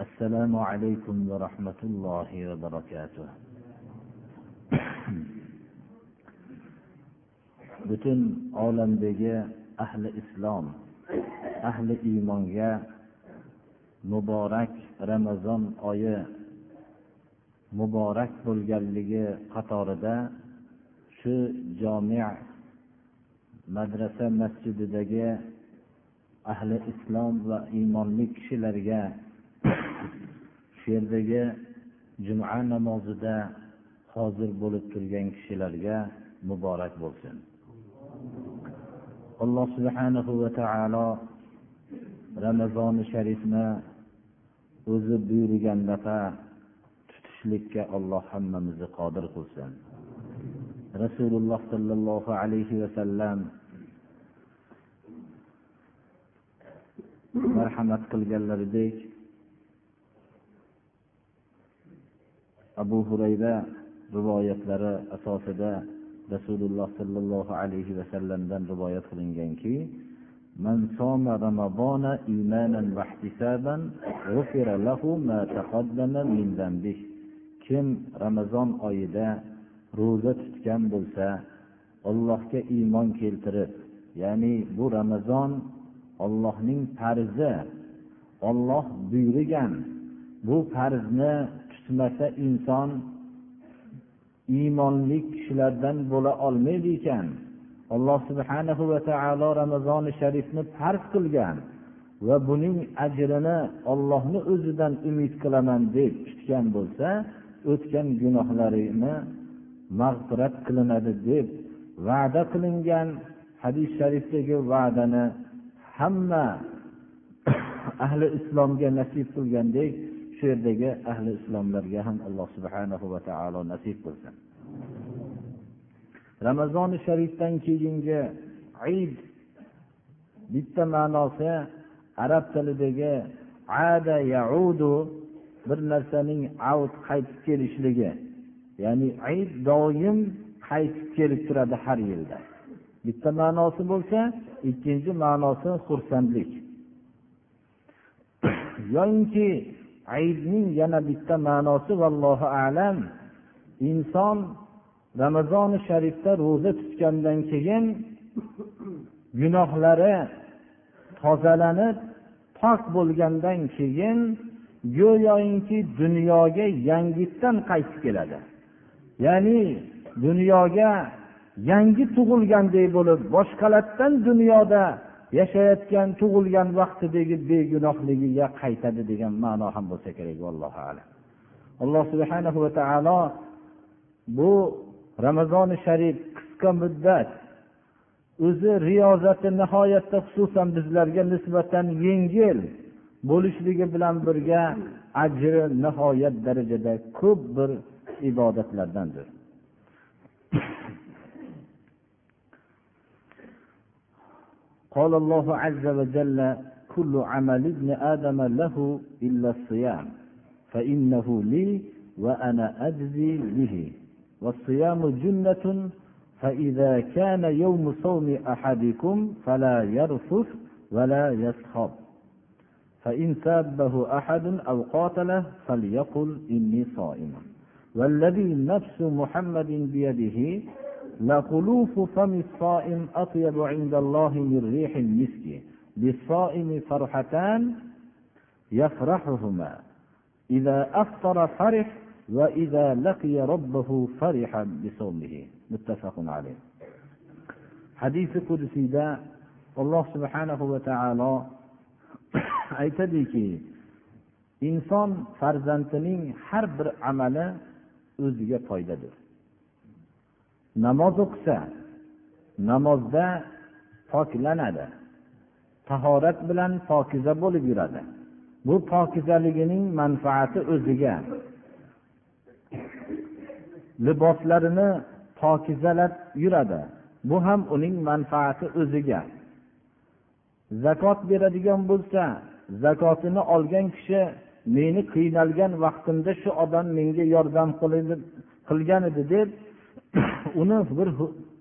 السلام عليكم ورحمة الله وبركاته butun olamdagi ahli islom ahli iymonga muborak ramazon oyi muborak bo'lganligi qatorida shu jami madrasa masjididagi ahli islom va iymonli kishilarga shu yerdagi juma namozida hozir bo'lib turgan kishilarga muborak bo'lsin. Alloh subhanahu va taolo ramazoni sharifni o'zi buyurgan nafa tutishlikka alloh hammamizni qodir qilsin. Rasululloh sollallohu alayhi vasallam marhamat qilganlaridek abu hurayra rivoyatlari asosida rasululloh sollallohu alayhi vasallamdan rivoyat qilinganki من صام رمضان إيمانا واحتسابا غفر له ما تقدم من ذنبه kim ramazon oyida ro'za tutgan bo'lsa allohga iymon keltirib ya'ni bu ramazon ollohning farzi olloh buyurgan bu farzni tutmasa inson iymonli kishilardan bo'la olmaydi ekan alloh subhanahu va taolo ramazoni sharifni farz qilgan va buning ajrini ollohni o'zidan umid qilaman deb kutgan bo'lsa o'tgan gunohlarini mag'firat qilinadi deb va'da qilingan hadis sharifdagi va'dani hamma ahli islomga nasib qilgandek shu yerdagi ahli islomlarga ham alloh subhanahu va taolo nasib qilsin. Ramazoni sharifdan keyingi id bitta ma'nosi arab tilidagi ada yaudu bir narsaning avd qaytib kelishligi ya'ni id doim qaytib kelib turadi har yilda. Bitta ma'nosi bo'lsa ikkinchi ma'nosi xursandlik. Yoyinki aybning yana bitta ma'nosi vallohu alam. Inson ramazoni sharifda ro'za tutgandan keyin gunohlari tozalanib pok bo'lgandan keyin go'yoki dunyoga yangitdan qaytib keladi. Ya'ni dunyoga yangi tug'ilgandek bo'lib boshqalardan dunyoda yashayotgan tug'ilgan vaqtidagi begunohligiga qaytadi degan ma'no ham bo'lsa kerak allohu alam. Alloh subhanahu va taolo bu ramazoni sharif qisqa muddat o'zi riyozati nihoyatda xususan bizlarga nisbatan yengil bo'lishligi bilan birga ajri nihoyat darajada ko'p bir ibodatlardandir. قال الله عز وجل كل عمل ابن آدم له إلا الصيام فإنه لي وأنا أجزي به. والصيام جنة فإذا كان يوم صوم أحدكم فلا يرفث ولا يسخط. فإن سابه أحد أو قاتله فليقل إني صائم. والذي نفس محمد بيده لخلوف فم الصائم أطيب عند الله من ريح المسك. للصائم فرحتان يفرحهما. إذا أفطر فرح وإذا لقي ربه فرح بصومه. متفق عليه. حديث قدسي دا الله سبحانه وتعالى aytadiki inson farzandining har bir amali o'ziga foydadir namoz o'qisa namozda poklanadi. Tahorat bilan pokiza bo'lib yuradi. Bu pokizaligining manfaati o'ziga. Liboslarini pokizalab yuradi. Bu ham uning manfaati o'ziga. Zakot beradigan bo'lsa zakotini olgan kishi meni qiynalgan vaqtimda shu odam menga yordam qilgan edi deb uni bir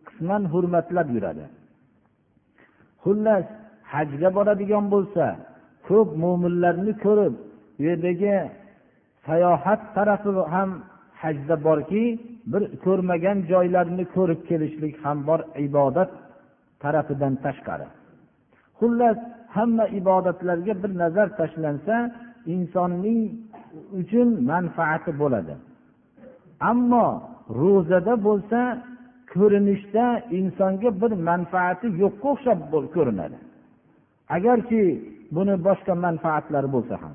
qisman hurmatlab yuradi. Xullas hajga boradigan bo'lsa ko'p mo'minlarni ko'rib u yerdagi sayohat tarafi ham hajda borki bir ko'rmagan joylarni ko'rib kelishlik ham bor ibodat tarafidan tashqari. Xullas hamma ibodatlarga bir nazar tashlansa insonning uchun manfaati bo'ladi. Ammo ro'zada bo'lsa ko'rinishda insonga bir manfaati yo'qqa o'xshab ko'rinadi. Agarki buni boshqa manfaatlari bo'lsa ham.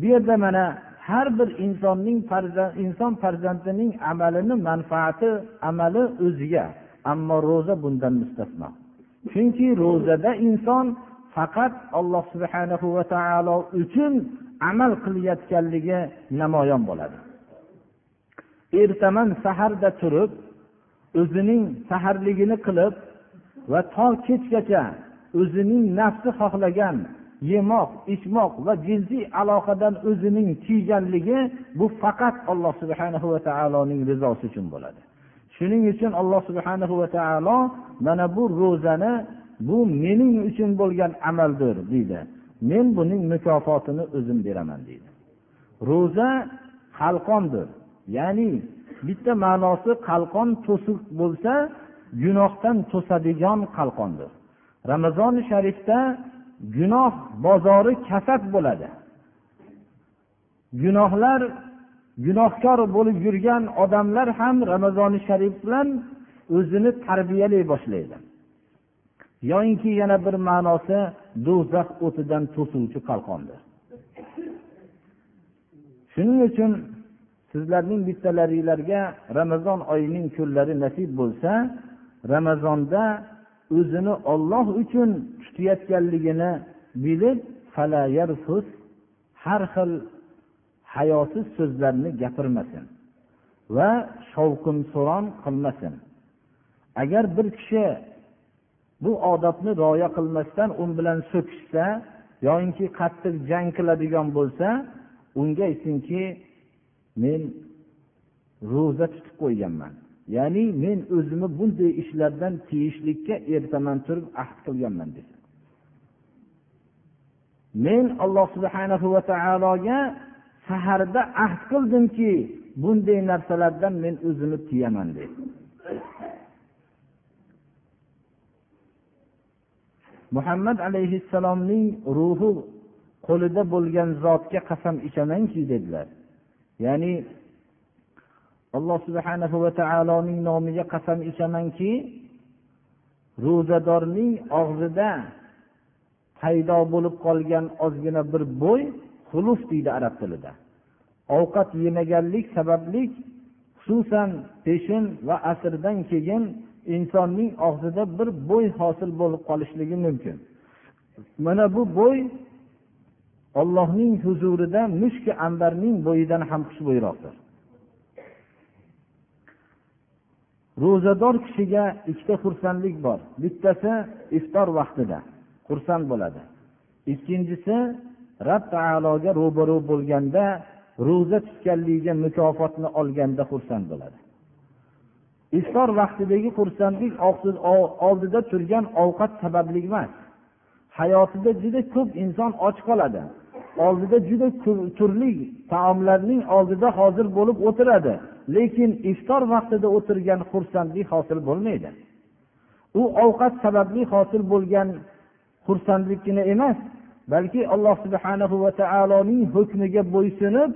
Bu yerda mana har bir insonning farzand inson farzandining amalini manfaati amali o'ziga ammo ro'za bundan mustasno. Chunki ro'zada inson faqat alloh subhanahu va taolo uchun amal qilayotganligi namoyon bo'ladi. Ertaman saharda turib o'zining saharligini qilib va to kechgacha o'zining nafsi xohlagan yemoq ichmoq va jinsiy aloqadan o'zining tiyganligi bu faqat alloh subhana va taoloning rizosi uchun bo'ladi. Shuning uchun alloh subhana va taolo mana bu ro'zani bu mening uchun bo'lgan amaldir deydi. Men buning mukofotini o'zim beraman deydi. Ro'za qalqondir ya'ni bitta ma'nosi qalqon to'siq bo'lsa gunohdan to'sadigan qalqondir. Ramazoni sharifda gunoh bozori kasad bo'ladi. Gunohlar gunohkor bo'lib yurgan odamlar ham ramazoni sharif bilan o'zini tarbiyalay boshlaydi. Yoyinki yana bir ma'nosi do'zax o'tidan to'suvchi qalqondir. Shuning uchun sizlarning bittalaringlarga ramazon oyining kunlari nasib bo'lsa ramazonda o'zini olloh uchun tutayotganligini bilib har xil hayosiz so'zlarni gapirmasin va shovqin suron qilmasin. Agar bir kishi bu odobni rioya qilmasdan u bilan so'kishsa yoyinki qattiq jang qiladigan bo'lsa unga aytsinki men ro'za tutib qo'yganman. Ya'ni men o'zimni bunday ishlardan tiyishlikka ertaman turib ahd qilganman desa men alloh subhanahu va taologa saharda ahd qildimki bunday narsalardan men o'zimni tiyaman dedi muhammad alayhissalomning ruhi qo'lida bo'lgan zotga qasam ichamanki dedilar. Ya'ni alloh subhanahu va taoloning nomiga qasam ichamanki ro'zadorning og'zida paydo bo'lib qolgan ozgina bir bo'y xuluf deydi arab tilida. Ovqat yemaganlik sababli xususan peshin va asrdan keyin insonning og'zida bir bo'y hosil bo'lib qolishligi mumkin. Mana bu bo'y ollohning huzurida mushki ambarning bo'yidan ham xushbo'yroqdir. Ro'zador kishiga ikkita xursandlik bor. Bittasi iftor vaqtida xursand bo'ladi. Ikkinchisi rab taologa ro'baro bo'lganda ro'za tutganligiga mukofotni olganda xursand bo'ladi. Iftor vaqtidagi xursandlik oldida turgan ovqat sababli emas. Hayotida juda ko'p inson och qoladi. Oldida juda turli taomlarning oldida hozir bo'lib o'tiradi. Lekin iftor vaqtida o'tirgan xursandlik hosil bo'lmaydi. U ovqat sababli hosil bo'lgan xursandlikgina emas balki alloh subhana va taoloning hukmiga bo'ysunib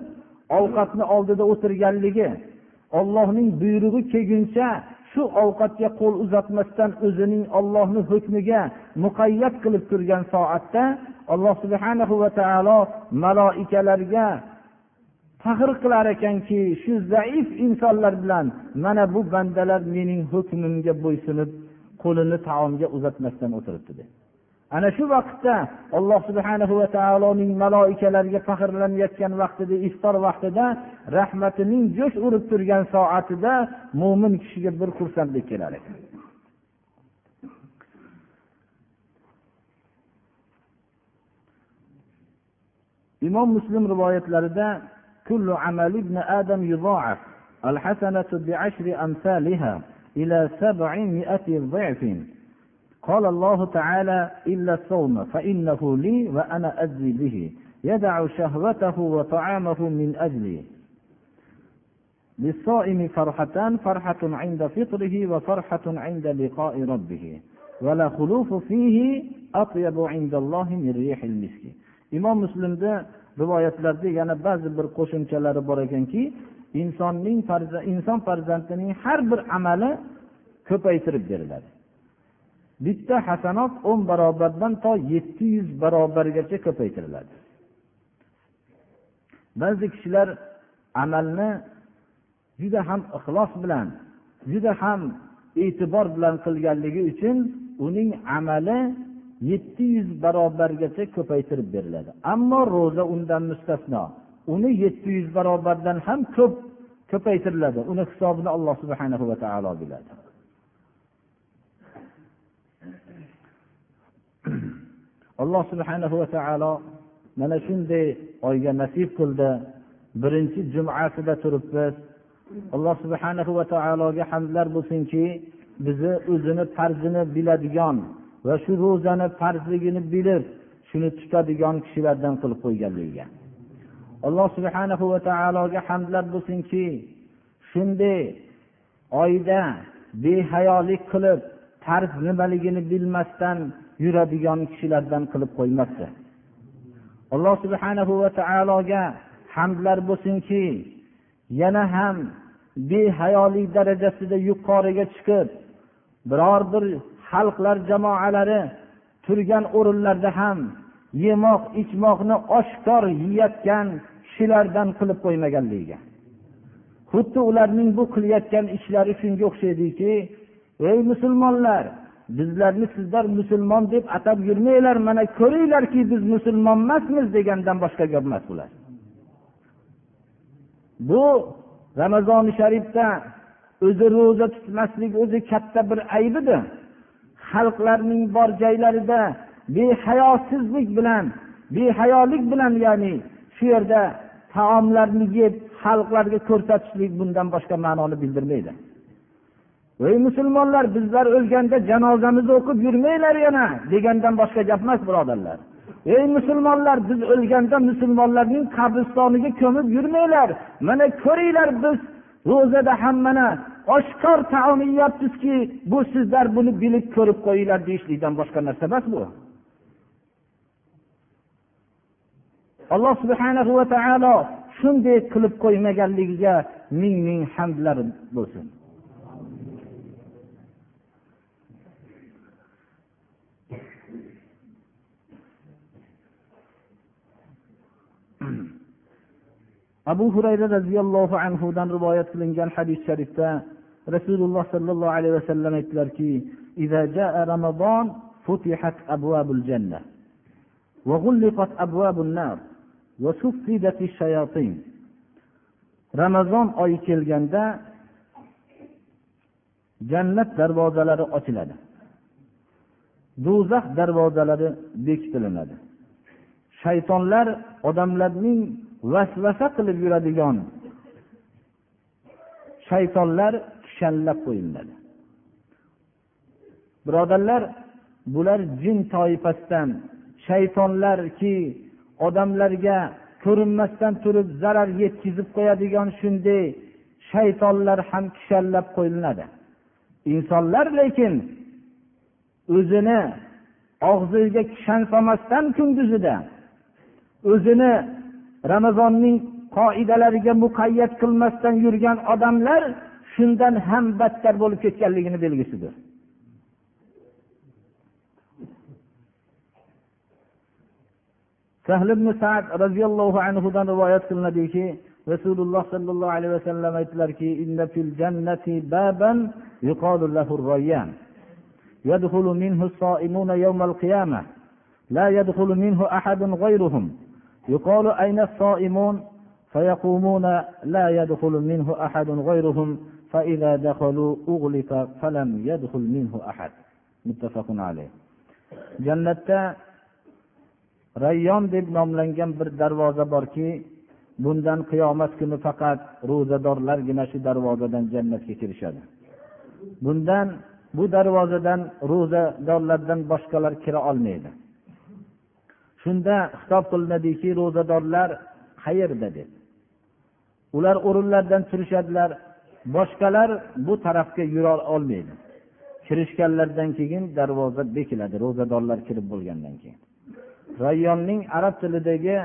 ovqatni oldida o'tirganligi ollohning buyrug'i kelguncha shu ovqatga qo'l uzatmasdan o'zining ollohni hukmiga muqayyat qilib turgan soatda alloh subhana va taolo maloikalarga faxr qilar ekanki shu zaif insonlar bilan mana bu bandalar mening hukmimga bo'ysunib qo'lini taomga uzatmasdan o'tiribdi deb ana shu vaqtda alloh subhana va taoloning maloikalariga faxrlanayotgan vaqtida iftor vaqtida rahmatining jo'sh urib turgan soatida mo'min kishiga bir xursandlik kelar ekan imom muslim rivoyatlarida كل عمل ابن آدم يضاعف الحسنة بعشر أمثالها إلى سبعمائة ضعف قال الله تعالى إلا الصوم فإنه لي وأنا أجزي به يدع شهوته وطعامه من أجلي للصائم فرحتان فرحة عند فطره وفرحة عند لقاء ربه ولا خلوف فيه أطيب عند الله من ريح المسك imom muslimda rivoyatlarda yana ba'zi bir qo'shimchalari bor ekanki insonning inson farzandining har bir amali ko'paytirib beriladi Bitta hasanot o'n barobardan to yetti yuz barobargacha ko'paytiriladi. Ba'zi kishilar amalni juda ham ixlos bilan juda ham e'tibor bilan qilganligi uchun uning amali yetti yuz barobargacha ko'paytirib beriladi. Ammo ro'za undan mustasno. Uni yetti yuz barobardan ham ko'p ko'paytiriladi. Uni hisobini alloh subhanahu va taolo biladi. alloh subhanahu va taolo mana shunday oyga nasib qildi. Birinchi jumasida turibmiz. Alloh subhanahu va taologa hamdlar bo'lsinki bizni o'zini farzini biladigan va shu ro'zani farzligini bilib shuni tutadigan kishilardan qilib qo'yganligiga. Alloh subhanahu va taologa hamdlar bo'lsinki shunday oyda behayolik qilib farz nimaligini bilmasdan yuradigan kishilardan qilib qo'ymasdi. Alloh subhanahu va taologa hamdlar bo'lsinki yana ham behayolik darajasida yuqoriga chiqib biror bir xalqlar jamoalari turgan o'rinlarda ham yemoq ichmoqni oshkor yeyotgan kishilardan qilib qo'ymaganligiga. Xuddi ularning bu qilayotgan ishlari shunga o'xshaydiki ey musulmonlar bizlarni sizlar musulmon deb atab yurmanglar mana ko'ringlarki biz musulmon emasmiz degandan boshqa gap emas bular. Bu ramazoni sharifda o'zi ro'za tutmaslik o'zi katta bir ayb edi xalqlarning bor joylarida behayosizlik bilan behayolik bilan ya'ni shu yerda taomlarni yeb xalqlarga ko'rsatishlik bundan boshqa ma'noni bildirmaydi. Ey musulmonlar bizlar o'lganda janozamizni o'qib yurmanglar yana degandan boshqa gap emas birodarlar. Ey musulmonlar biz o'lganda musulmonlarning qabristoniga ko'mib yurmanglar. Mana ko'ringlar biz ro'zada ham mana oshkor taom yeyapmizki bu sizlar buni bilib ko'rib qo'yinglar deyishlikdan boshqa narsa emas bu. Alloh subhanahu va taolo shunday qilib qo'ymaganligiga ming ming hamdlar bo'lsin. abu hurayra roziyallohu anhudan rivoyat qilingan hadis sharifda rasululloh sollallohu alayhi vasallam aytdilarki رمضان فتحت أبواب الجنة وغلقت أبواب النار وسفدت الشياطين ramazon oyi kelganda jannat darvozalari ochiladi do'zax darvozalari bekitilinadi shaytonlar odamlarning vasvasa qilib yuradigan shaytonlar kishanlab qo'yiladi. Birodarlar bular jin toifasidan shaytonlarki odamlarga ko'rinmasdan turib zarar yetkazib qo'yadigan shunday shaytonlar ham kishanlab qo'yiladi insonlar lekin o'zini og'ziga kishan solmasdan kunduzida o'zini ramazonning qoidalariga muqayyat qilmasdan yurgan odamlar shundan ham battar bo'lib ketganligini belgisidir sahl ibn sad roziyallohu anhudan rivoyat qilinadiki rasululloh sollallohu alayhi vasallam aytdilarki يدخل منه الصائمون يوم القيامة لا يدخل منه أحد غيرهم يقال أين الصائمون فيقومون لا يدخل منه أحد غيرهم فإذا دخلوا أغلق فلم يدخل منه أحد متفق عليه jannatda rayyon deb nomlangan bir darvoza borki bundan qiyomat kuni faqat ro'zadorlargina shu darvozadan jannatga kirishadi bundan bu darvozadan ro'zadorlardan boshqalar kira olmaydi shunda xitob qilinadiki ro'zadorlar qayerda deb. Ular o'rinlaridan turishadilar boshqalar bu tarafga yura olmaydi. Kirishganlaridan keyin darvoza bekiladi ro'zadorlar kirib bo'lgandan keyin. Rayyonning arab tilidagi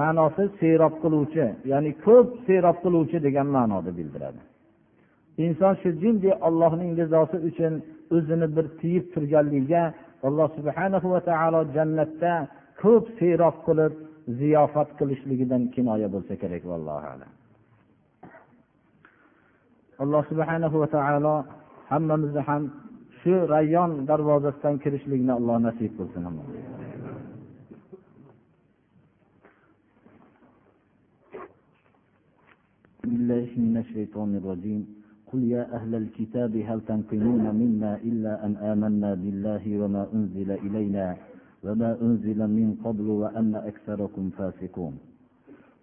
ma'nosi serob qiluvchi ya'ni ko'p serob qiluvchi degan ma'noda bildiradi. Inson shu jinday ollohning rizosi uchun o'zini bir tiyib turganligiga alloh subhana va taolo jannatda ko'p serob qilib ziyofat qilishligidan kinoya bo'lsa kerak vallohu alam alloh subhana va taolo hammamizni ham shu rayyon darvozasidan kirishlikni alloh nasib qilsin بالله من الشيطان الرجيم قل يا أهل الكتاب هل تنقمون منا إلا أن آمنا بالله وما أنزل إلينا وما أنزل من قبل وأن أكثركم فاسقون.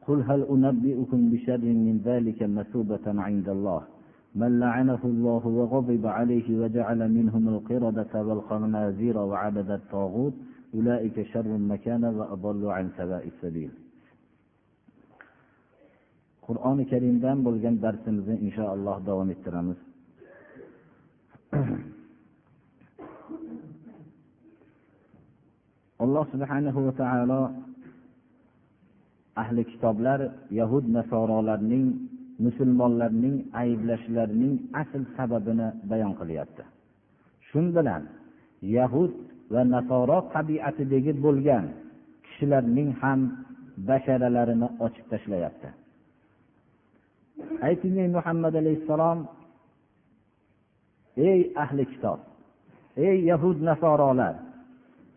قل هل أنبئكم بشر من ذلك مثوبة عند الله؟ من لعنه الله وغضب عليه وجعل منهم القردة والخنازير وعبد الطاغوت أولئك شر مكانا وأضل عن سواء السبيل. Qur'oni karimdan bo'lgan darsimizni inshaalloh davom ettiramiz. Alloh subhanahu va taolo ahli kitoblar yahud nasorolarning musulmonlarning ayblashlarining asl sababini bayon qilyapti. Shu bilan yahud va nasoro tabiatidagi bo'lgan kishilarning ham basharalarini ochib tashlayapti. Ayting muhammad alayhissalom ey ahli kitob ey yahud nasorolar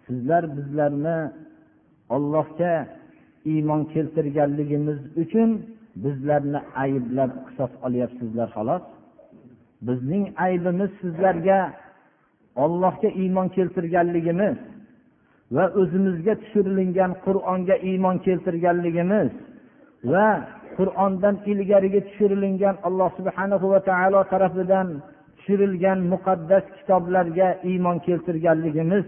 sizlar bizlarni ollohga iymon keltirganligimiz uchun bizlarni ayblab qisos olyapsizlar xolos. Bizning aybimiz sizlarga ollohga iymon keltirganligimiz va o'zimizga tushirilgan qur'onga iymon keltirganligimiz va qur'ondan ilgarigi tushirilgan alloh subhana va taolo tarafidan tushirilgan muqaddas kitoblarga iymon keltirganligimiz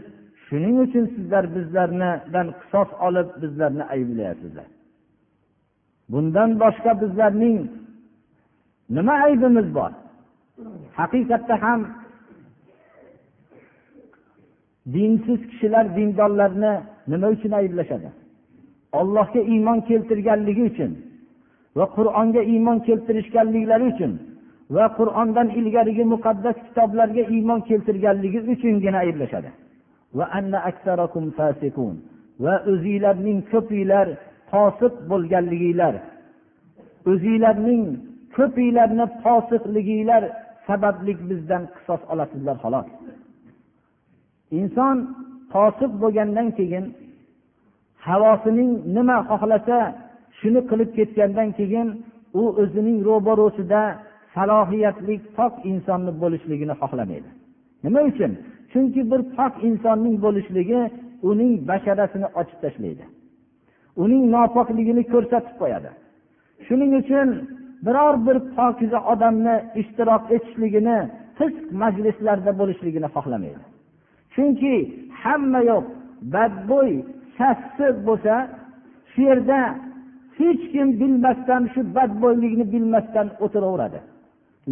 shuning uchun sizlar bizlarnidan qisos olib bizlarni ayblayapsizlar. Bundan boshqa bizlarning nima aybimiz bor? Haqiqatda ham dinsiz kishilar dindorlarni nima uchun ayblashadi? Ollohga iymon keltirganligi uchun va qur'onga iymon keltirishganliklari uchun va qur'ondan ilgarigi muqaddas kitoblarga iymon keltirganligi uchungina ayblashadi. Va o'zinglarning ko'pinglar fosiq bo'lganliginglar o'zinglarning ko'pinglarni fosiqliginglar sabablik bizdan qisos olasizlar xolos. Inson fosiq bo'lgandan keyin havosining nima xohlasa shuni qilib ketgandan keyin u o'zining ro'barosida salohiyatli pok insonni bo'lishligini xohlamaydi. Nima uchun? Chunki bir pok insonning bo'lishligi uning basharasini ochib tashlaydi. Uning nopokligini ko'rsatib qo'yadi. Shuning uchun biror bir pokiza odamni ishtirok etishligini fisq majlislarda bo'lishligini xohlamaydi. Chunki hamma yoq badbo'y sassiq bo'lsa shu yerda hech kim bilmasdan shu badbo'ylikni bilmasdan o'tiraveradi.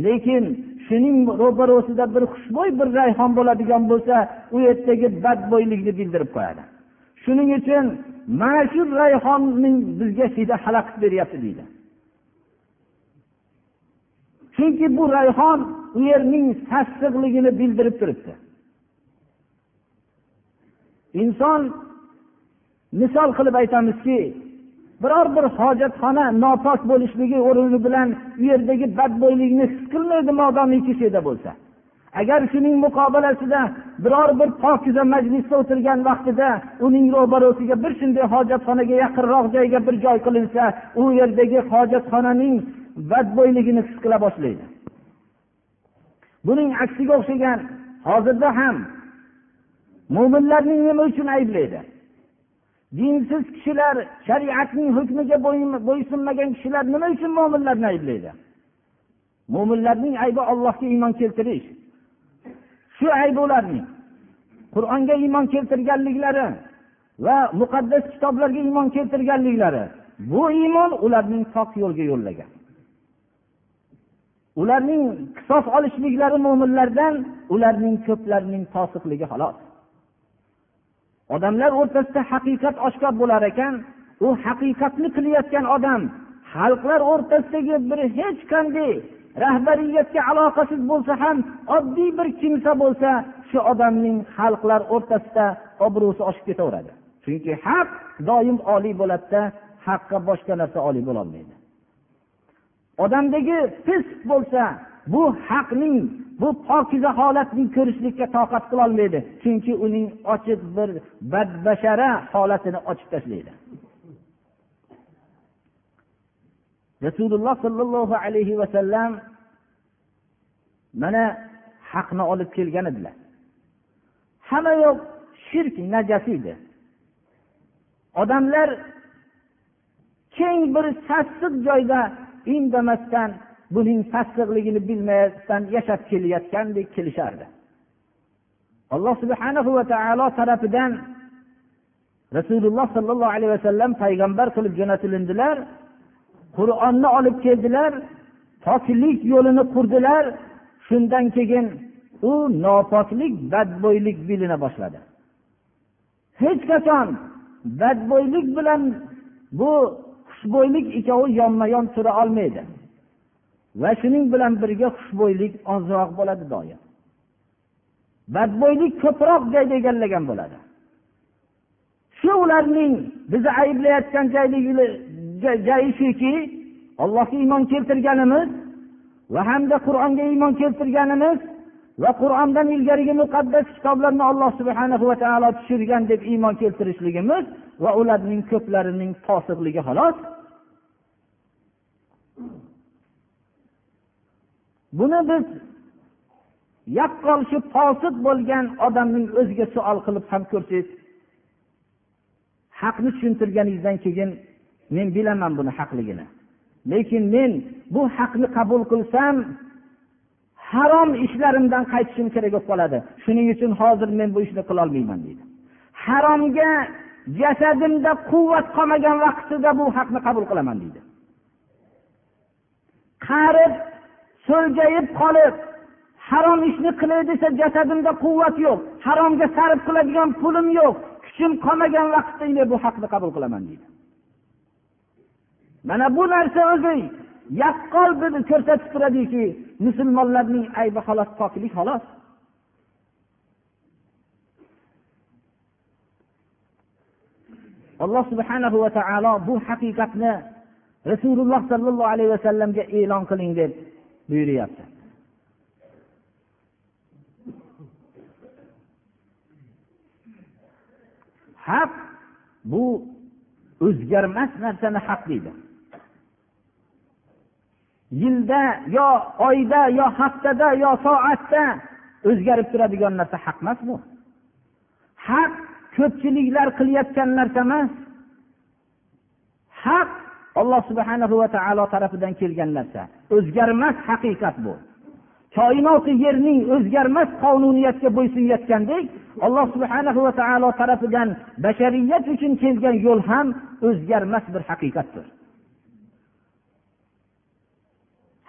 Lekin shuning ro'barosida bir xushbo'y bir rayhon bo'ladigan bo'lsa u yerdagi badbo'ylikni bildirib qo'yadi. Shuning uchun mana shu rayhonning bizga hidi xalaqit beryapti deydi. Chunki bu rayhon u yerning sassiqligini bildirib turibdi. Inson misol qilib aytamizki biror bir hojatxona nopok bo'lishligi o'rni bilan u yerdagi badbo'ylikni his qilmaydi modomiki shu yerda bo'lsa. Agar shuning muqobilasida biror bir pokiza majlisda o'tirgan vaqtida uning ro'barosiga bir shunday hojatxonaga yaqinroq joyga bir joy qilinsa u yerdagi hojatxonaning badbo'yligini his qila boshlaydi. Buning aksiga o'xshagan hozirda ham mo'minlarning nima uchun ayblaydi? Dinsiz kishilar shariatning hukmiga bo'ysunmagan kishilar nima uchun mo'minlarni ayblaydi? Mo'minlarning aybi allohga iymon keltirish. Shu aybi ularning qur'onga iymon keltirganliklari va muqaddas kitoblarga iymon keltirganliklari. Bu iymon ularning pok yo'lga yo'llagan. Ularning qisos olishliklari mo'minlardan ularning ko'plarining fosiqligi xolos. Odamlar o'rtasida haqiqat oshkor bo'lar ekan u haqiqatni qilayotgan odam xalqlar o'rtasidagi bir hech qanday rahbariyatga aloqasiz bo'lsa ham oddiy bir kimsa bo'lsa shu odamning xalqlar o'rtasida obro'si oshib ketaveradi. Chunki haq doim oliy bo'ladida haqqa boshqa narsa oliy bo'lolmaydi. Odamdagi fisq bo'lsa bu haqning bu pokiza holatni ko'rishlikka toqat qilolmaydi. Chunki uning ochiq bir badbashara holatini ochib tashlaydi. Rasululloh sollallohu alayhi vasallam mana haqni olib kelgan edilar. Hamma yoq shirk najas edi. Odamlar keng bir sassiq joyda indamasdan buning sassiqligini bilmasdan yashab kelayotgandek kelishardi. Alloh subhanahu va taolo tarafidan rasululloh sollallohu alayhi vasallam payg'ambar qilib jo'natilindilar qur'onni olib keldilar poklik yo'lini qurdilar shundan keyin u nopoklik badbo'ylik bilina boshladi. Hech qachon badbo'ylik bilan bu xushbo'ylik ikkovi yonma yon tura olmaydi. Va shuning bilan birga xushbo'ylik ozroq bo'ladi doim. Badbo'ylik ko'proq joyda egallagan bo'ladi. Shu ularning bizni ayblayotgan joyi shuki allohga iymon keltirganimiz va hamda qur'onga iymon keltirganimiz va qur'ondan ilgarigi muqaddas kitoblarni alloh subhana va taolo tushirgan deb iymon keltirishligimiz va ularning ko'plarining fosiqligi xolos. Buni biz yaqqol shu fosiq bo'lgan odamning o'ziga savol qilib ham ko'rsangiz haqni tushuntirganingizdan keyin men bilaman buni haqligini. Lekin men bu haqni qabul qilsam harom ishlarimdan qaytishim kerak bo'lib qoladi. Shuning uchun hozir men bu ishni qilolmayman deydi. Haromga jasadimda quvvat qolmagan vaqtida bu haqni qabul qilaman deydi. Qarib so'ljayib qolib harom ishni qilay desa jasadimda quvvat yo'q haromga sarf qiladigan pulim yo'q kuchim qolmagan vaqtda bu haqni qabul qilaman deydi. Mana bu narsa o'zi yaqqol bizni ko'rsatib turadiki musulmonlarning aybi xolos poklik xolos. Alloh subhanahu va taolo bu haqiqatni rasululloh sollallohu alayhi vasallamga e'lon qiling deb buyuryapti. Haq bu o'zgarmas narsani haq deydi. Yilda yo oyda yo haftada yo soatda o'zgarib turadigan narsa haq emas bu. Haq ko'pchiliklar qilayotgan narsa emas. Haq alloh subhanahu va taolo tarafidan kelgan narsa. O'zgarmas haqiqat bu. Koinoti yerning o'zgarmas qonuniyatga bo'ysunayotgandek alloh subhana va taolo tarafidan bashariyat uchun kelgan yo'l ham o'zgarmas bir haqiqatdir.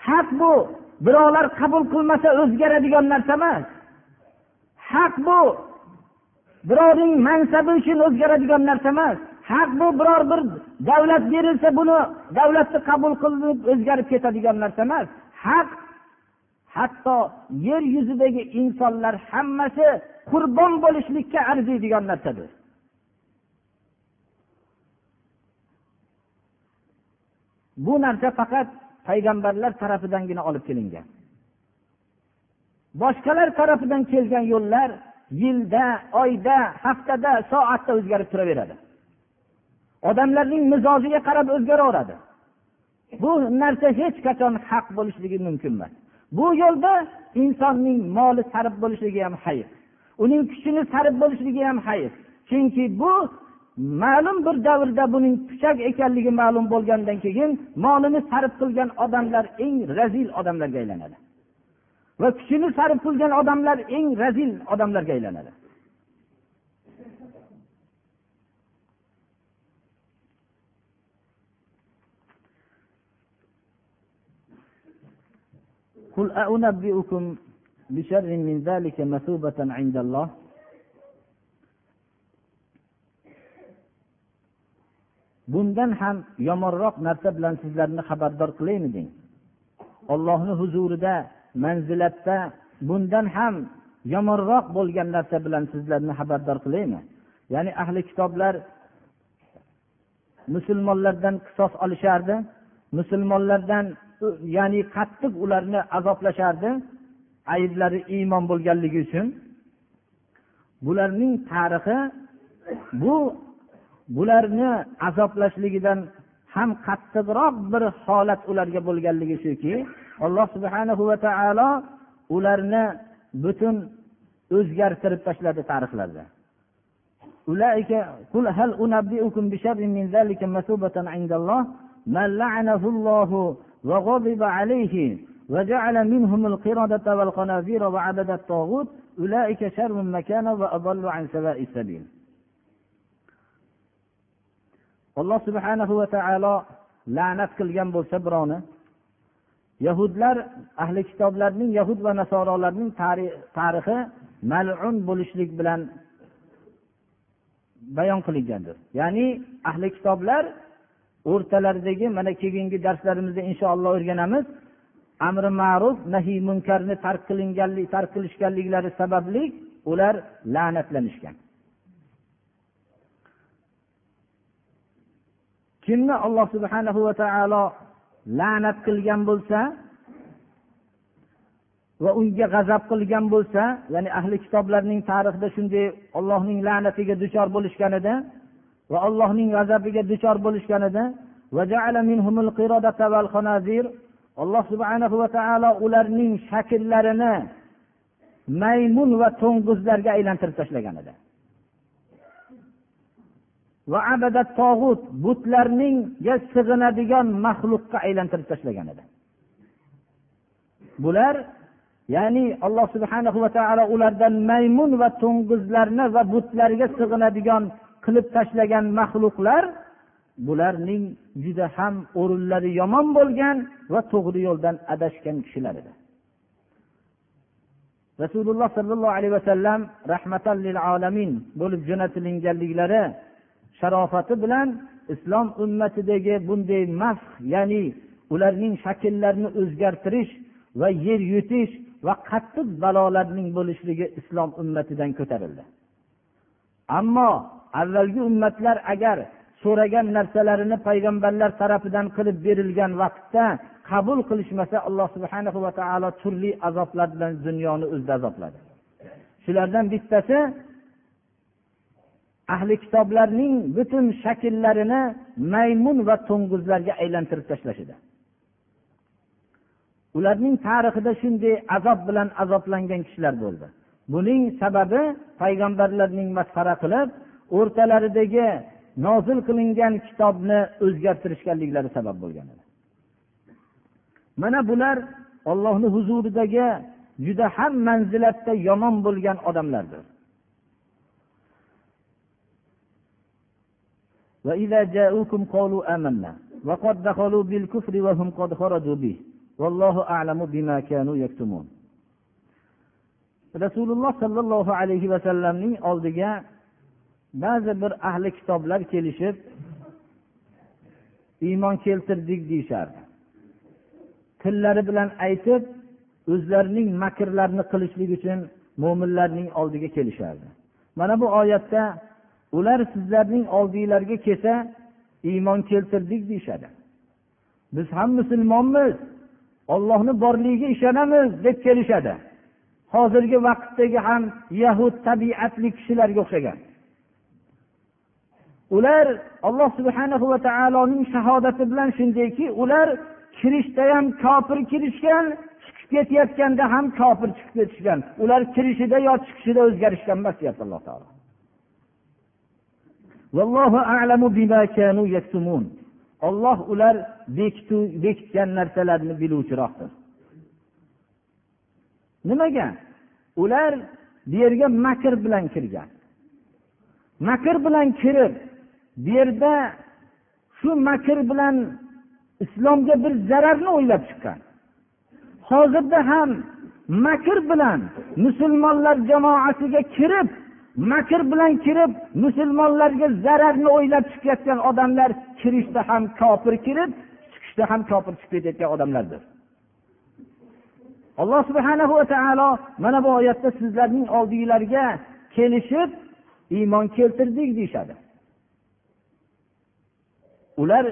Haq bu. Birovlar qabul qilmasa o'zgaradigan narsa emas. Haq bu. Birovning mansabi uchun o'zgaradigan narsa emas. Haq bu biror bir davlat berilsa buni davlatni qabul qilib o'zgarib ketadigan narsa emas. Haq hatto yer yuzidagi insonlar hammasi qurbon bo'lishlikka arziydigan narsadir. Bu narsa faqat payg'ambarlar tarafidangina olib kelingan. Boshqalar tarafidan kelgan yo'llar yilda oyda haftada soatda o'zgarib turaveradi. Odamlarning mizojiga qarab o'zgaraveradi. Bu narsa hech qachon haq bo'lishligi mumkin emas. Bu yo'lda insonning moli sarf bo'lishligi ham hayf uning kuchini sarf bo'lishligi ham hayf chunki bu ma'lum bir davrda buning puchak ekanligi ma'lum bo'lgandan keyin molini sarf qilgan odamlar eng razil odamlarga aylanadi. Va kuchini sarf qilgan odamlar eng razil odamlarga aylanadi. قل أنبئكم بشر من ذلك مثوبة عند الله bundan ham yomonroq narsa bilan sizlarni xabardor qilaymi deng ollohni huzurida manzilatda bundan ham yomonroq bo'lgan narsa bilan sizlarni xabardor qilaymi ya'ni ahli kitoblar musulmonlardan qisos olishardi musulmonlardan ya'ni qattiq ularni azoblashardi ayblari iymon bo'lganligi uchun. Bularning tarixi bu bularni azoblashligidan ham qattiqroq bir holat ularga bo'lganligi shuki alloh subhana va taolo ularni butun o'zgartirib tashladi tarixlarda. قل هل أنبئكم بشر من ذلك مثوبة عند الله من لعنه الله وغضب عليه وجعل منهم القردة والخنازير وعبد الطاغوت أولئك شر مكانا وأضل عن سواء السبيل alloh subhanahu va taolo la'nat qilgan bo'lsa birovni yahudlar ahli kitoblarning yahud va nasorolarning tarixi malun bo'lishlik bilan bayon qilingandir ya'ni ahli kitoblar o'rtalaridagi mana keyingi darslarimizda inshaalloh o'rganamiz. Amri ma'ruf nahiy munkarni tark qilinganlik tark qilishganliklari sababli ular la'natlanishgan. Kimni alloh subhanahu va taolo la'nat qilgan bo'lsa va unga g'azab qilgan bo'lsa ya'ni ahli kitoblarning tarixida shunday ollohning la'natiga duchor bo'lishganida va allohning g'azabiga duchor bo'lishganida alloh subhanahu va taolo ularning shakllarini maymun va to'ng'izlarga aylantirib tashlagan edi va abadat tog'ut butlarningga sig'inadigan maxluqqa aylantirib tashlagan edi bular ya'ni alloh subhanahu va taolo ulardan maymun va to'ng'izlarni va butlarga sig'inadigan qilib tashlagan maxluqlar bularning juda ham o'rinlari yomon bo'lgan va to'g'ri yo'ldan adashgan kishilar edi. Rasululloh sollallohu alayhi vasallam rahmatan lil alamin bo'lib jo'natilinganliklari sharofati bilan islom ummatidagi bunday mas ya'ni ularning shakllarini o'zgartirish va yer yutish va qattiq balolarning bo'lishligi islom ummatidan ko'tarildi. Ammo avvalgi ummatlar agar so'ragan narsalarini payg'ambarlar tarafidan qilib berilgan vaqtda qabul qilishmasa alloh subhana va taolo turli azoblar bilan dunyoni o'zida azobladi. Shulardan bittasi ahli kitoblarning butun shakllarini maymun va to'ng'izlarga aylantirib tashlash edi ularning tarixida shunday azob bilan azoblangan kishilar bo'ldi. Buning sababi payg'ambarlarning masxara qilib o'rtalaridagi nozil qilingan kitobni o'zgartirishganliklari sabab bo'lgan edi mana bular ollohni huzuridagi juda ham manzilatda yomon bo'lgan odamlardir وإذا جاءوكم قالوا آمنا وقد دخلوا بالكفر وهم قد خرجوا به والله أعلم بما كانوا يكتمون rasululloh sollallohu alayhi vasallamning oldiga ba'zi bir ahli kitoblar kelishib iymon keltirdik deyishardi. Tillari bilan aytib o'zlarining makrlarini qilishlik uchun mo'minlarning oldiga kelishardi. Mana bu oyatda ular sizlarning oldinglarga kelsa iymon keltirdik deyishadi. Biz ham musulmonmiz ollohni borligiga ishonamiz deb kelishadi. Hozirgi vaqtdagi ham yahud tabiatli kishilarga o'xshagan. Ular alloh subhana va taoloning shahodati bilan shundayki ular kirishda ham kofir kirishgan chiqib ketayotganda ham kofir chiqib ketishgan. Ular kirishida yo chiqishida o'zgarishgan emas deyapti alloh taolo. Olloh ular bekitgan narsalarni biluvchiroqdir. Nimaga? Ular bu yerga makr bilan kirgan. Makr bilan kirib bu yerda shu makr bilan islomga bir zararni o'ylab chiqqan. Hozirda ham makr bilan musulmonlar jamoasiga kirib makr bilan kirib musulmonlarga zararni o'ylab chiqayotgan odamlar kirishda ham kofir kirib chiqishda ham kofir chiqib ketayotgan odamlardir. Alloh subhana va taolo mana bu oyatda sizlarning oldinglarga kelishib iymon keltirdik deyishadi. Ular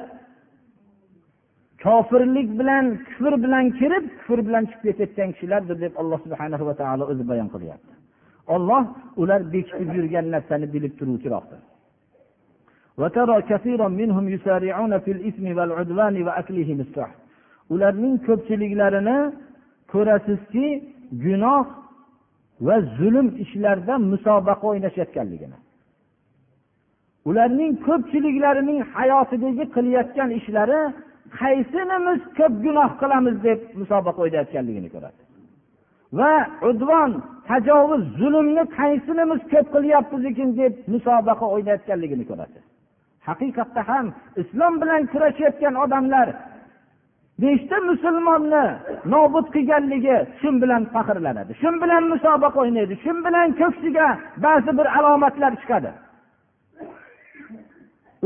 kofirlik bilan kufr bilan kirib kufr bilan chiqib ketayotgan kishilardir deb alloh subhana va taolo o'zi bayon qilyapti. Olloh ular bekitib yurgan narsani bilib turuvchiroqdir. Ularning ko'pchiliklarini ko'rasizki gunoh va zulm ishlarda musobaqa o'ynashayotganligini. Ularning ko'pchiliklarining hayotidagi qilayotgan ishlari qaysinimiz ko'p gunoh qilamiz deb musobaqa o'ynayotganligini ko'radi. Va udvon tajovuz zulmni qaysinimiz ko'p qilyapmiz ekan deb musobaqa o'ynayotganligini ko'radi. Haqiqatda ham islom bilan kurashayotgan odamlar beshta musulmonni nobud qilganligi shu bilan faxrlanadi shu bilan musobaqa o'ynaydi shu bilan ko'ksiga ba'zi bir alomatlar chiqadi.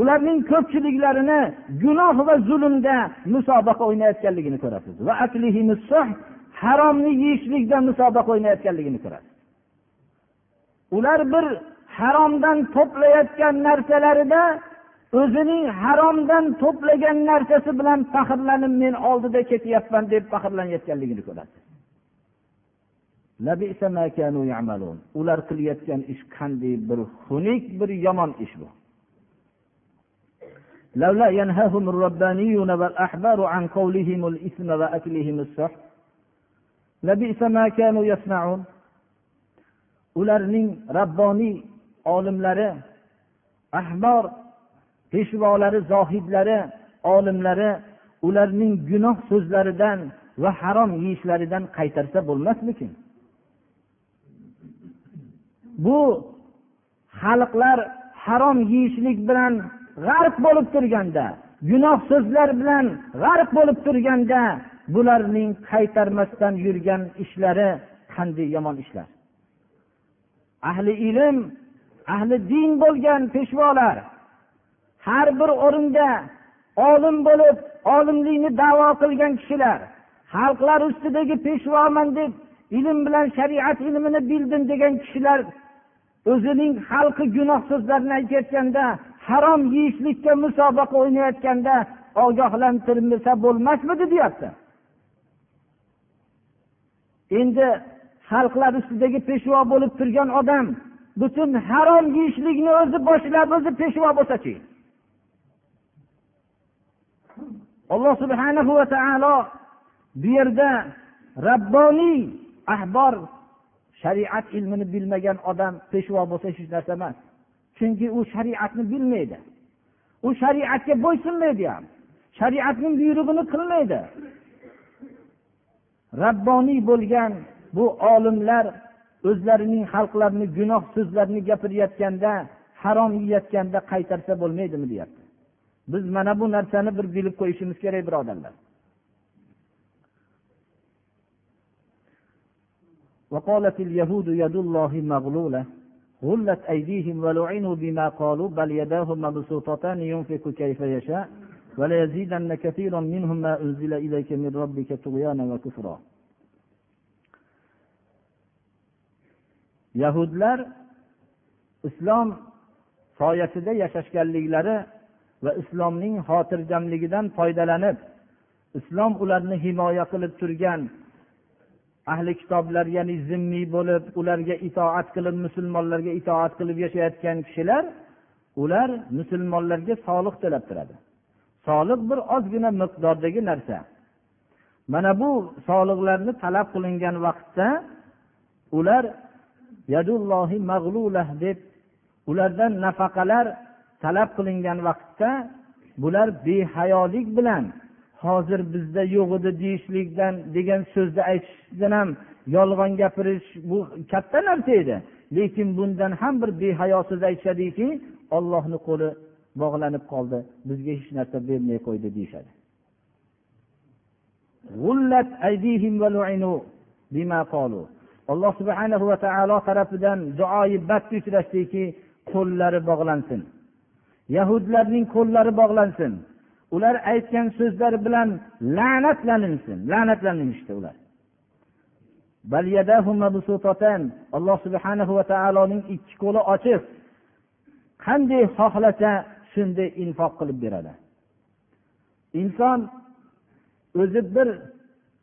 Ularning ko'pchiliklarini gunoh va zulmda musobaqa o'ynayotganligini ko'rasiz. Va haromni yeyishlikda musobaqa o'ynayotganligini ko'rasiz. Ular bir haromdan to'playotgan narsalarida o'zining haromdan to'plagan narsasi bilan faxrlanib men oldida ketyapman deb faxrlanayotganligini ko'rasiz. Ular qilayotgan ish qanday bir xunuk bir yomon ish bu. لولا ينهاهم الربانيون والأحبار عن قولهم الإثم وأكلهم السحت لبئس ما كانوا يصنعون ularning rabboniy olimlari ahbor peshvolari zohidlari olimlari ularning gunoh so'zlaridan va harom yeyishlaridan qaytarsa bo'lmasmikin bu xalqlar harom yeyishlik bilan g'arq bo'lib turganda gunoh so'zlar bilan g'arq bo'lib turganda bularning qaytarmasdan yurgan ishlari qanday yomon ishlar. Ahli ilm ahli din bo'lgan peshvolar har bir o'rinda olim bo'lib olimlikni davo qilgan kishilar xalqlar ustidagi peshvoman deb ilm bilan shariat ilmini bildim degan kishilar o'zining xalqi gunoh so'zlarini aytayotganda harom yeyishlikka musobaqa o'ynayotganda ogohlantirmasa bo'lmasmidi deyapti. Endi xalqlar ustidagi peshvo bo'lib turgan odam butun harom yeyishlikni o'zi boshlab o'zi peshvo bo'lsachi alloh subhana va taolo bu yerda rabboniy ahbor shariat ilmini bilmagan odam peshvo bo'lsa hech narsa emas. chunki u shariatni bilmaydi u shariatga bo'ysunmaydi ham shariatning buyrug'ini qilmaydi rabboniy bo'lgan bu olimlar o'zlarining xalqlarini gunoh so'zlarni gapirayotganda harom yeyayotganda qaytarsa bo'lmaydimi deyapti biz mana bu narsani bir bilib qo'yishimiz kerak birodarlar وقالت اليهود يد الله مغلولة غلت أيديهم ولعنوا بما قالوا بل يداه مبسوطتان ينفق كيف يشاء وليزيدن كثيرا منهم ما أنزل إليك من ربك طغيانا وكفرا yahudlar islom soyasida yashashganliklari va islomning xotirjamligidan foydalanib islom ularni himoya qilib turgan ahli kitoblar ya'ni zimmiy bo'lib ularga itoat qilib musulmonlarga itoat qilib yashayotgan kishilar ular musulmonlarga soliq to'lab turadi soliq bir ozgina miqdordagi narsa. Mana bu soliqlarni talab qilingan vaqtda ular yadullohi mag'lulah deb ulardan nafaqalar talab qilingan vaqtda bular behayolik bilan hozir bizda yo'q edi deyishlikdan degan so'zni aytishdan ham yolg'on gapirish bu katta narsa edi. Lekin bundan ham bir behayo so'z aytishadiki ollohni qo'li bog'lanib qoldi. Bizga hech narsa bermay qo'ydi deyishadi. Alloh subhanahu va taolo tarafidan duoyi badga uchrashdiki qo'llari bog'lansin. Yahudlarning qo'llari bog'lansin. Ular aytgan so'zlar bilan la'natlaninsin la'natlanishdi ular. Alloh subhanahu va taoloning ikki qo'li ochiq. Qanday xohlasa shunday infoq qilib beradi? Inson o'zi bir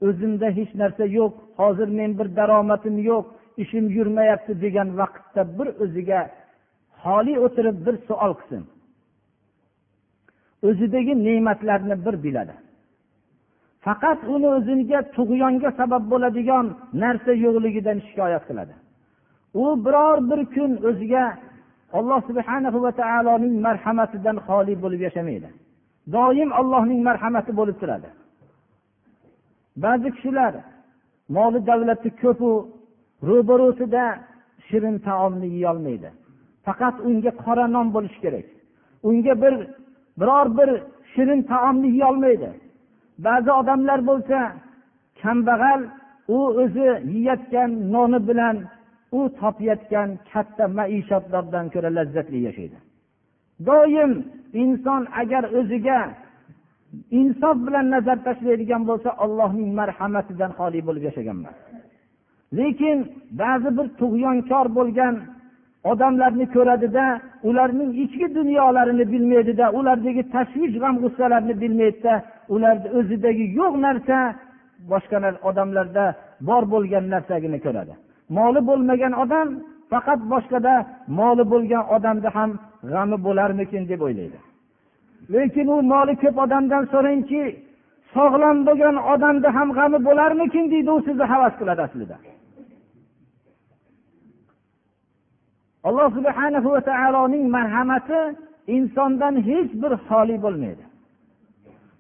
o'zimda hech narsa yo'q hozir men bir daromadim yo'q ishim yurmayapti degan vaqtda bir o'ziga xoli o'tirib bir savol qilsin. O'zidagi ne'matlarni bir biladi. Faqat uni o'ziga tug'yonga sabab bo'ladigan narsa yo'qligidan shikoyat qiladi. U biror bir kun o'ziga alloh subhana va taoloning marhamatidan xoli bo'lib yashamaydi. Doim allohning marhamati bo'lib turadi. Ba'zi kishilar moli davlati ko'pu ro'barosida shirin taomni yeyolmaydi. Faqat unga qora non bo'lishi kerak. Unga bir biror bir shirin taomni yeyolmaydi ba'zi odamlar bo'lsa kambag'al u o'zi yeyayotgan noni bilan u topayotgan katta maishatlardan ko'ra lazzatli yashaydi. Doim inson agar o'ziga insof bilan nazar tashlaydigan bo'lsa allohning marhamatidan xoli bo'lib yashagan emas lekin ba'zi bir tug'yonkor bo'lgan odamlarni ko'radida ularning ichki dunyolarini bilmaydida ulardagi tashvish g'am g'ussalarni bilmaydida ularni o'zidagi yo'q narsa boshqa odamlarda bor bo'lgan narsagini ko'radi. Moli bo'lmagan odam faqat boshqada moli bo'lgan odamda ham g'ami bo'larmikin deb o'ylaydi. Lekin u moli ko'p odamdan so'rangki sog'lom bo'lgan odamda ham g'ami bo'larmikin deydi u sizni havas qiladi aslida. Alloh subhana va taoloning marhamati insondan hech bir xoli bo'lmaydi.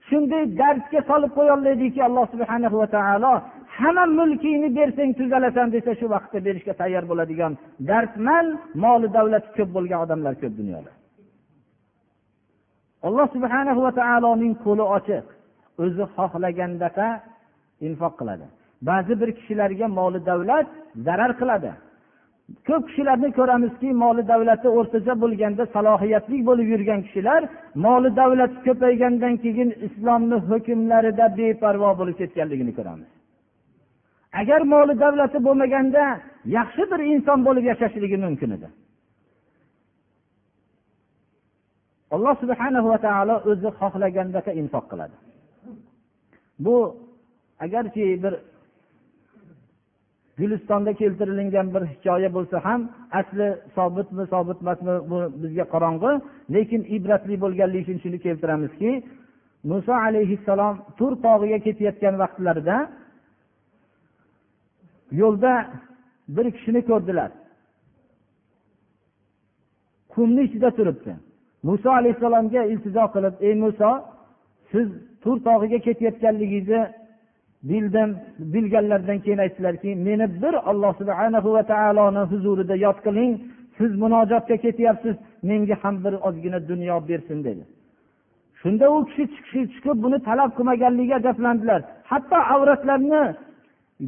Shunday dardga solib qo'yolmaydiki alloh subhana va taolo hamma mulkingni bersang tuzalasan desa shu vaqtda berishga tayyor bo'ladigan dardman moli davlati ko'p bo'lgan odamlar ko'p dunyoda. Alloh subhana va taoloning qo'li ochiq o'zi xohlagandaqa infoq qiladi. Ba'zi bir kishilarga moli davlat zarar qiladi. Ko'p kishilarni ko'ramizki moli davlati o'rtacha bo'lganda salohiyatli bo'lib yurgan kishilar moli davlati ko'paygandan keyin islomni hukmlarida beparvo bo'lib ketganligini ko'ramiz. Agar moli davlati bo'lmaganda yaxshi bir inson bo'lib yashashligi mumkin edi. Alloh subhana va taolo o'zi xohlagandaqa infoq qiladi. Bu agarki bir gulistonda keltirilgan bir hikoya bo'lsa ham asli sobitmi sobit emasmi bu bizga qorong'i lekin ibratli bo'lganligi uchun shuni keltiramizki muso alayhissalom tur tog'iga ketayotgan vaqtlarida yo'lda bir kishini ko'rdilar. Qumni ichida turibdi. Muso alayhissalomga iltijo qilib ey muso siz tur tog'iga ketayotganligingizni bildim bilganlaridan keyin aytdilarki meni bir alloh subhana va taoloni huzurida yod qiling. Siz munojotga ketyapsiz menga ham bir ozgina dunyo bersin dedi. Shunda u kishi chiqishi chiqib buni talab qilmaganligiga ajablandilar hatto avratlarini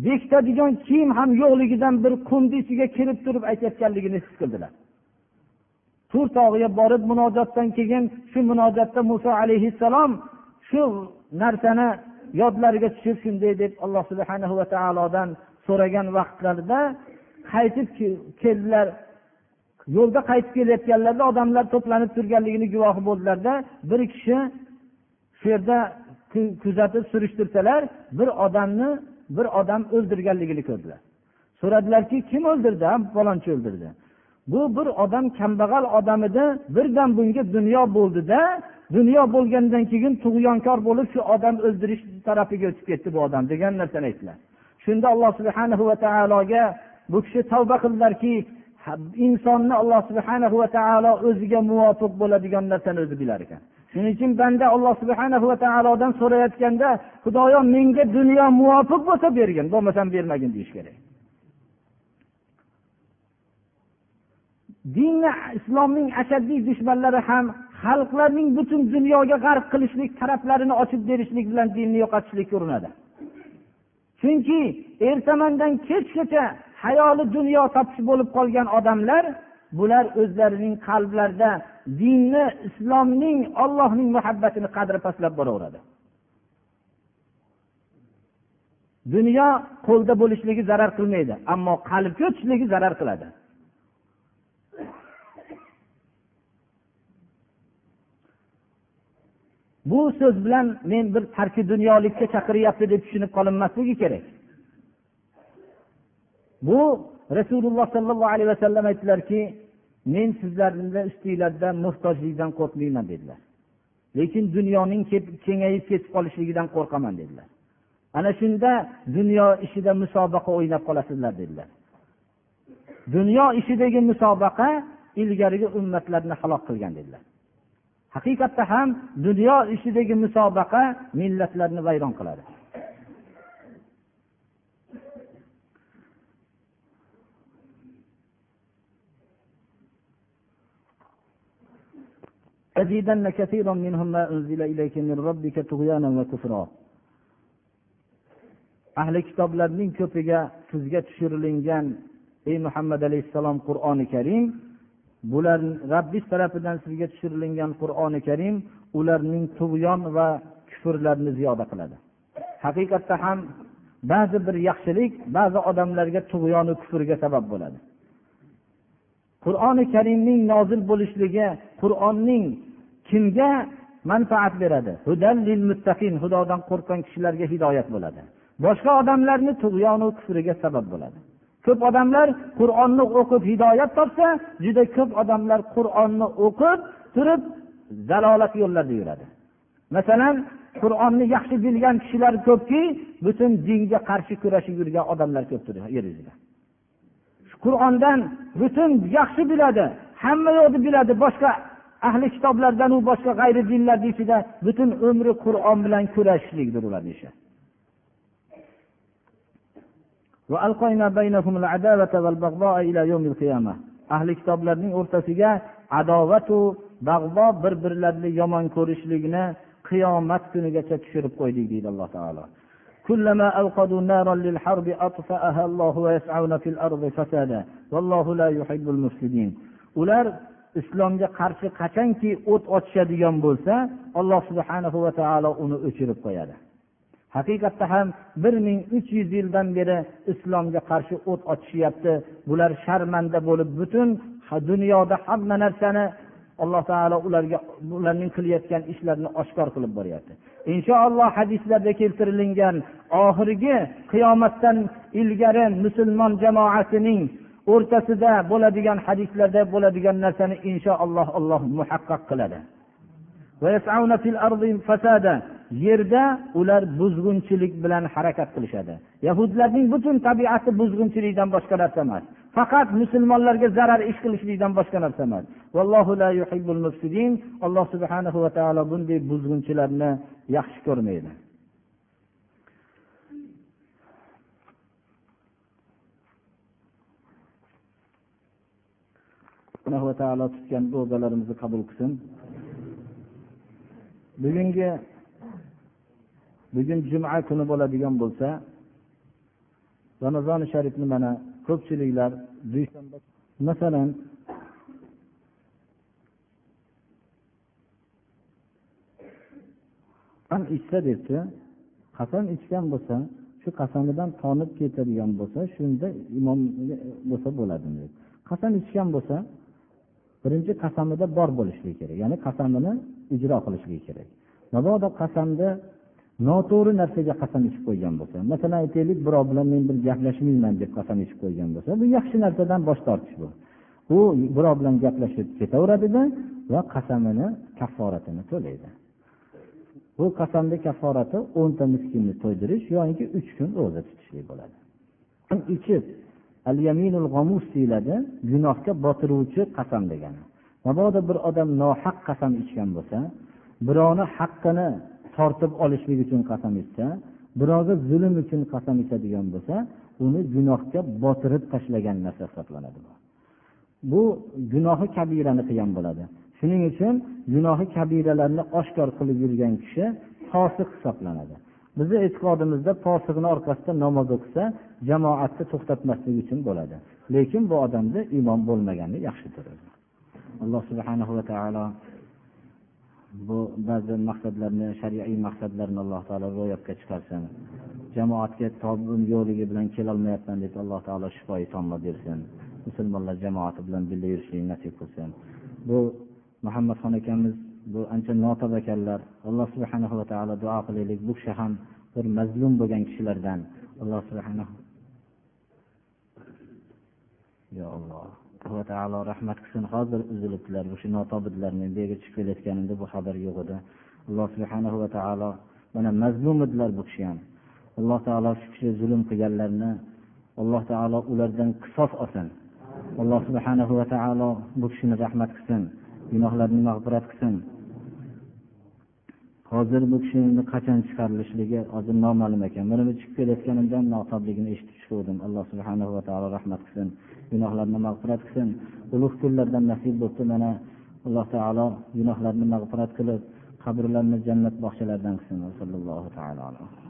bekitadigan kiyim ham yo'qligidan bir qumni ichiga kirib turib aytayotganligini his qildilar. Tur tog'iga borib munojotdan keyin shu munojotda muso alayhissalom shu narsani yodlariga tushib shunday deb alloh subhana va taolodan so'ragan vaqtlarida qaytib keldilar. Yo'lda qaytib kelayotganlarida odamlar to'planib turganligini guvohi bo'ldilarda bir kishi shu yerda kuzatib surishtirsalar bir odamni bir odam o'ldirganligini ko'rdilar. So'radilarki kim o'ldirdi falonchi o'ldirdi? Bu bir odam kambag'al odam edi birdan bunga dunyo bo'ldida dunyo bo'lgandan keyin tug'yonkor bo'lib shu odam o'ldirish tarafiga o'tib ketdi bu odam degan narsani aytdilar. Shunda alloh subhana va taologa bu kishi tavba qildilarki insonni alloh subhana va taolo o'ziga muvofiq bo'ladigan narsani o'zi bilar ekan. Shuning uchun banda alloh subhana va taolodan so'rayotganda xudoyo menga dunyo muvofiq bo'lsa bergin bo'lmasam bermagin deyish kerak. Dinni islomning ashaddiy dushmanlari ham xalqlarning butun dunyoga g'arq qilishlik taraflarini ochib berishlik bilan dinni yo'qotishlikka urinadi. Chunki ertamandan kechgacha hayoli dunyo topish bo'lib qolgan odamlar bular o'zlarining qalblarida dinni islomning ollohning muhabbatini qadri pastlab boraveradi. Dunyo qo'lda bo'lishligi zarar qilmaydi ammo qalbga o'tishligi zarar qiladi. Bu so'z bilan men bir tarki dunyolikka chaqiryapti deb tushunib qolinmasligi kerak. Bu rasululloh sollallohu alayhi vasallam aytdilarki men sizlarni ustinglarda muhtojlikdan qo'rqmayman dedilar. Lekin dunyoning kengayib ketib qolishligidan qo'rqaman dedilar. Ana shunda dunyo ishida musobaqa o'ynab qolasizlar dedilar. Dunyo ishidagi musobaqa ilgarigi ummatlarni halok qilgan dedilar. haqiqatda ham dunyo ishidagi musobaqa millatlarni vayron qiladi لأزيدن كثيرا منهم ما أنزل إليك من ربك طغيانا وكفرا ahli kitoblarning ko'piga sizga tushirilgan ey muhammad alayhissalom qur'oni karim bular rabbiz tarafidan sizga tushirilgan qur'oni karim ularning tug'yon va kufrlarini ziyoda qiladi. Haqiqatda ham ba'zi bir yaxshilik ba'zi odamlarga tug'yonu kufrga sabab bo'ladi. Qur'oni karimning nozil bo'lishligi qur'onning kimga manfaat beradi? Xudodan qo'rqqan kishilarga hidoyat bo'ladi. Boshqa odamlarni tug'yonu kufriga sabab bo'ladi. Ko'p odamlar qur'onni o'qib hidoyat topsa juda ko'p odamlar qur'onni o'qib turib zalolat yo'llarida yuradi. Masalan qur'onni yaxshi bilgan kishilar ko'pki butun dinga qarshi kurashib yurgan odamlar ko'pdir yer yuzida. Qur'ondan butun yaxshi biladi hamma yo'qni biladi boshqa ahli kitoblardanu boshqa g'ayri dinlarni ichida butun umri qur'on bilan kurashishlikdir ularni ishi ahli kitoblarning o'rtasiga adovatu bag'bo bir birlarini yomon ko'rishlikni qiyomat kunigacha tushirib qo'ydik deydi alloh taolo كلما أوقدوا نارا للحرب أطفأها الله ويسعون في الأرض فسادا والله لا يحب المفسدين ular islomga qarshi qachonki o't ochishadigan bo'lsa alloh subhanahu va taolo uni o'chirib qo'yadi haqiqatda ham bir ming uch yuz yildan beri islomga qarshi o't ochishyapti. Bular sharmanda bo'lib butun dunyoda hamma narsani alloh taolo ularga ularning qilayotgan ishlarini oshkor qilib boryapti. Inshaalloh hadislarda keltirilgan oxirgi qiyomatdan ilgari musulmon jamoasining o'rtasida bo'ladigan hadislarda bo'ladigan narsani inshaalloh alloh muhaqqaq qiladi. Yerda ular buzg'unchilik bilan harakat qilishadi. Yahudlarning butun tabiati buzg'unchilikdan boshqa narsa emas. Faqat musulmonlarga zarar ish qilishlikdan boshqa narsa emas. Alloh subhanahu va taolo bunday buzg'unchilarni yaxshi ko'rmaydi. Va taolo tutgan ro'zalarimizni qabul qilsin. Bugungi bugun juma kuni bo'ladigan bo'lsa ramazoni sharifni mana ko'pchiliklar dushanba masalan qasam ichsa debdi. Qasam ichgan bo'lsa shu qasamidan tonib ketadigan bo'lsa shunda imom bo'lsa bo'ladi qasam ichgan bo'lsa birinchi qasamida bor bo'lishligi kerak. Ya'ni qasamini ijro qilishligi kerak. Mabodo qasamda noto'g'ri narsaga qasam ichib qo'ygan bo'lsa masalan aytaylik birov bilan men bir gaplashmayman deb qasam ichib qo'ygan bo'lsa bu yaxshi narsadan bosh tortish bu. U birov bilan gaplashib ketaveradida va qasamini kafforatini to'laydi. Bu qasamni kafforati o'nta miskinni to'ydirish yoki uch kun ro'za tutishlik bo'ladi. Ichib al yaminul g'amus deyiladi gunohga botiruvchi qasam degani. Mabodo bir odam nohaq qasam ichgan bo'lsa birovni haqqini tortib olishlik uchun qasam ichsa birovga zulm uchun qasam ichadigan bo'lsa uni gunohga botirib tashlagan narsa hisoblanadi. Bu gunohi kabirani qilgan bo'ladi. Shuning uchun gunohi kabiralarni oshkor qilib yurgan kishi fosiq hisoblanadi. Bizni e'tiqodimizda fosiqni orqasidan namoz o'qisa jamoatni to'xtatmaslik uchun bo'ladi. Lekin bu odamda iymon bo'lmagani yaxshidir alloh subhanahu va taolo bu ba'zi maqsadlarni shariy maqsadlarni alloh taolo ro'yobga chiqarsin. Jamoatga tobim yo'qligi bilan kelolmayapman deb alloh taolo shifoyi tomla bersin. Musulmonlar jamoati bilan birga yurishlikni nasib qilsin. Bu muhammadxon akamiz bu ancha notob ekanlar. Alloh subhana va taolo duo qilaylik. Bu kishi ham bir mazlum bo'lgan kishilardan. Alloh subhana yo alloh va taolo rahmat qilsin. Hozir uzilibdilar o'sha notobidlar men bu yerga chiqib kelayotganimda bu xabar yo'q edi. Alloh subhana va taolo mana mazlum edilar bu kishi ham. Alloh taolo shu kishi zulm qilganlarni alloh taolo ulardan qisos olsin. Alloh subhanahu va taolo bu kishini rahmat qilsin gunohlarini mag'firat qilsin. Hozir bu kishini qachon chiqarilishligi hozir noma'lum ekan. Mana bu chiqib kelayotganimda notobligini eshitib chiquvdim. Alloh subhanahu va taolo rahmat qilsin. Gunohlarni mag'firat qilsin. Ulug' kunlardan nasib bo'libdi mana alloh taolo gunohlarni mag'firat qilib qabrlarni jannat bog'chalaridan qilsin.